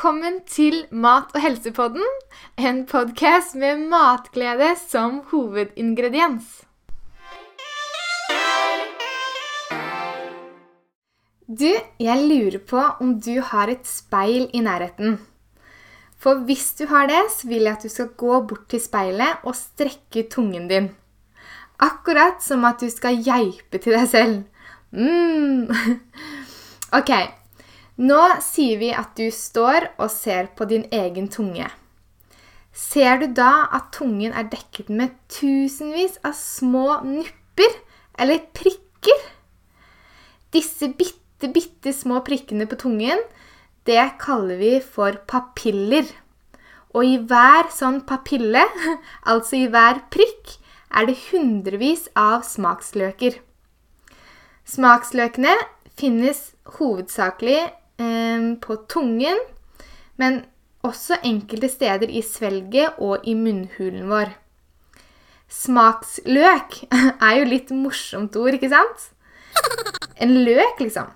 Velkommen til Mat- og helsepodden, en podkast med matglede som hovedingrediens. Du, jeg lurer på om du har et speil i nærheten. For hvis du har det, så vil jeg at du skal gå bort til speilet og strekke tungen din. Akkurat som at du skal geipe til deg selv. Mm. Ok, nå sier vi at du står og ser på din egen tunge. Ser du da at tungen er dekket med tusenvis av små nupper eller prikker? Disse bitte, bitte små prikkene på tungen, det kaller vi for papiller. Og i hver sånn papille, altså i hver prikk, er det hundrevis av smaksløker. Smaksløkene finnes hovedsakelig på tungen, men også enkelte steder i svelget og i munnhulen vår. Smaksløk er jo litt morsomt ord, ikke sant? En løk, liksom.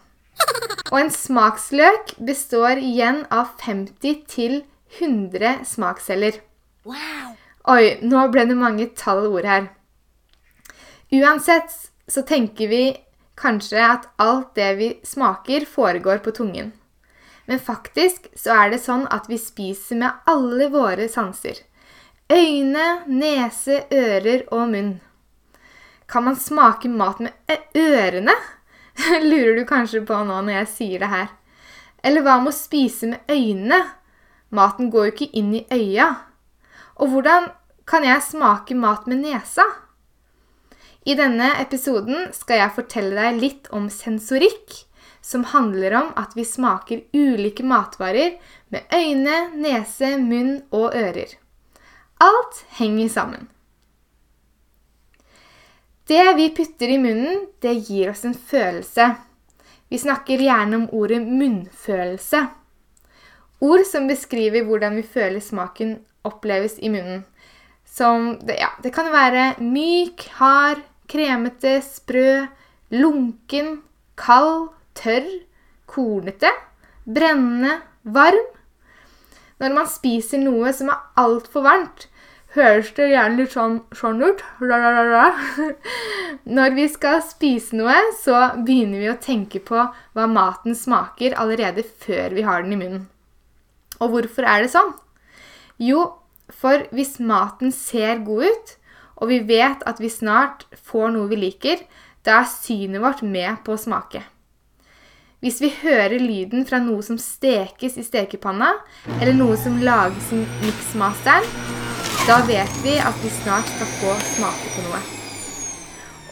Og en smaksløk består igjen av 50 til 100 smaksceller. Wow. Oi, nå ble det mange tall ord her. Uansett så tenker vi kanskje at alt det vi smaker, foregår på tungen. Men faktisk så er det sånn at vi spiser med alle våre sanser. Øyne, nese, ører og munn. Kan man smake mat med ørene? Lurer du kanskje på nå når jeg sier det her. Eller hva med å spise med øynene? Maten går jo ikke inn i øya. Og hvordan kan jeg smake mat med nesa? I denne episoden skal jeg fortelle deg litt om sensorikk, som handler om at vi smaker ulike matvarer med øyne, nese, munn og ører. Alt henger sammen. Det vi putter i munnen, det gir oss en følelse. Vi snakker gjerne om ordet munnfølelse. Ord som beskriver hvordan vi føler smaken oppleves i munnen. Som det, ja, det kan være myk, hard, kremete, sprø, lunken, kald, tørr, kornete, brennende, varm. Når man spiser noe som er altfor varmt, høres det gjerne litt sånn, sånn ut. Når vi skal spise noe, så begynner vi å tenke på hva maten smaker allerede før vi har den i munnen. Og hvorfor er det sånn? Jo, for hvis maten ser god ut, og vi vet at vi snart får noe vi liker, da er synet vårt med på å smake. Hvis vi hører lyden fra noe som stekes i stekepanna, eller noe som lages i miksmasteren, da vet vi at vi snart skal få smake på noe.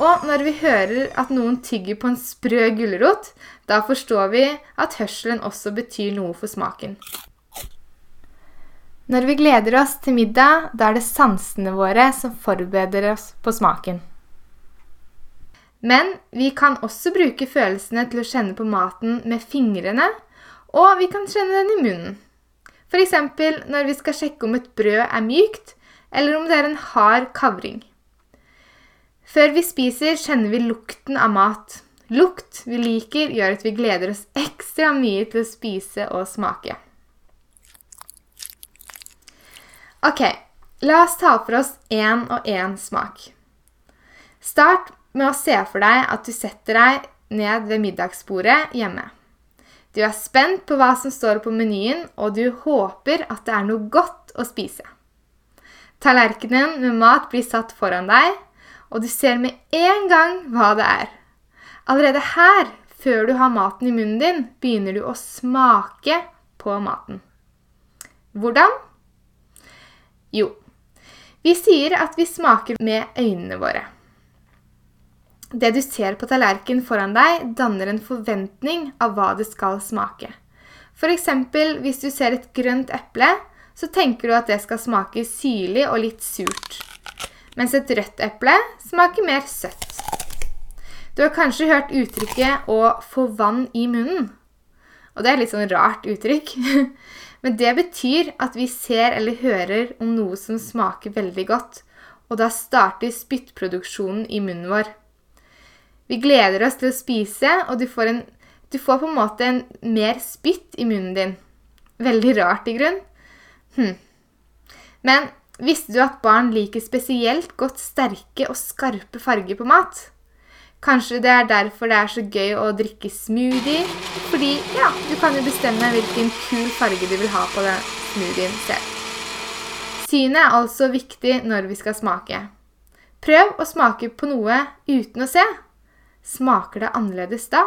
Og når vi hører at noen tygger på en sprø gulrot, da forstår vi at hørselen også betyr noe for smaken. Når vi gleder oss til middag, da er det sansene våre som forbereder oss på smaken. Men vi kan også bruke følelsene til å kjenne på maten med fingrene, og vi kan kjenne den i munnen. F.eks. når vi skal sjekke om et brød er mykt, eller om det er en hard kavring. Før vi spiser, kjenner vi lukten av mat. Lukt vi liker, gjør at vi gleder oss ekstra mye til å spise og smake. Ok, la oss ta for oss én og én smak. Start med å se for deg at du setter deg ned ved middagsbordet hjemme. Du er spent på hva som står på menyen, og du håper at det er noe godt å spise. Tallerkenen med mat blir satt foran deg, og du ser med en gang hva det er. Allerede her, før du har maten i munnen din, begynner du å smake på maten. Hvordan? Jo, vi sier at vi smaker med øynene våre. Det du ser på tallerkenen foran deg, danner en forventning av hva det skal smake. F.eks. hvis du ser et grønt eple, så tenker du at det skal smake syrlig og litt surt. Mens et rødt eple smaker mer søtt. Du har kanskje hørt uttrykket 'å få vann i munnen'. Og det er litt sånn rart uttrykk. Men det betyr at vi ser eller hører om noe som smaker veldig godt, og da starter spyttproduksjonen i munnen vår. Vi gleder oss til å spise, og du får, en, du får på en måte en mer spytt i munnen din. Veldig rart, i grunn. Hm. Men visste du at barn liker spesielt godt sterke og skarpe farger på mat? Kanskje det er derfor det er så gøy å drikke smoothie? Fordi ja, du kan jo bestemme hvilken kul farge du vil ha på den smoothien selv. Synet er altså viktig når vi skal smake. Prøv å smake på noe uten å se. Smaker det annerledes da?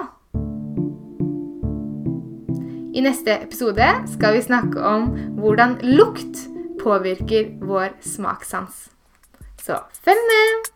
I neste episode skal vi snakke om hvordan lukt påvirker vår smakssans. Så følg med!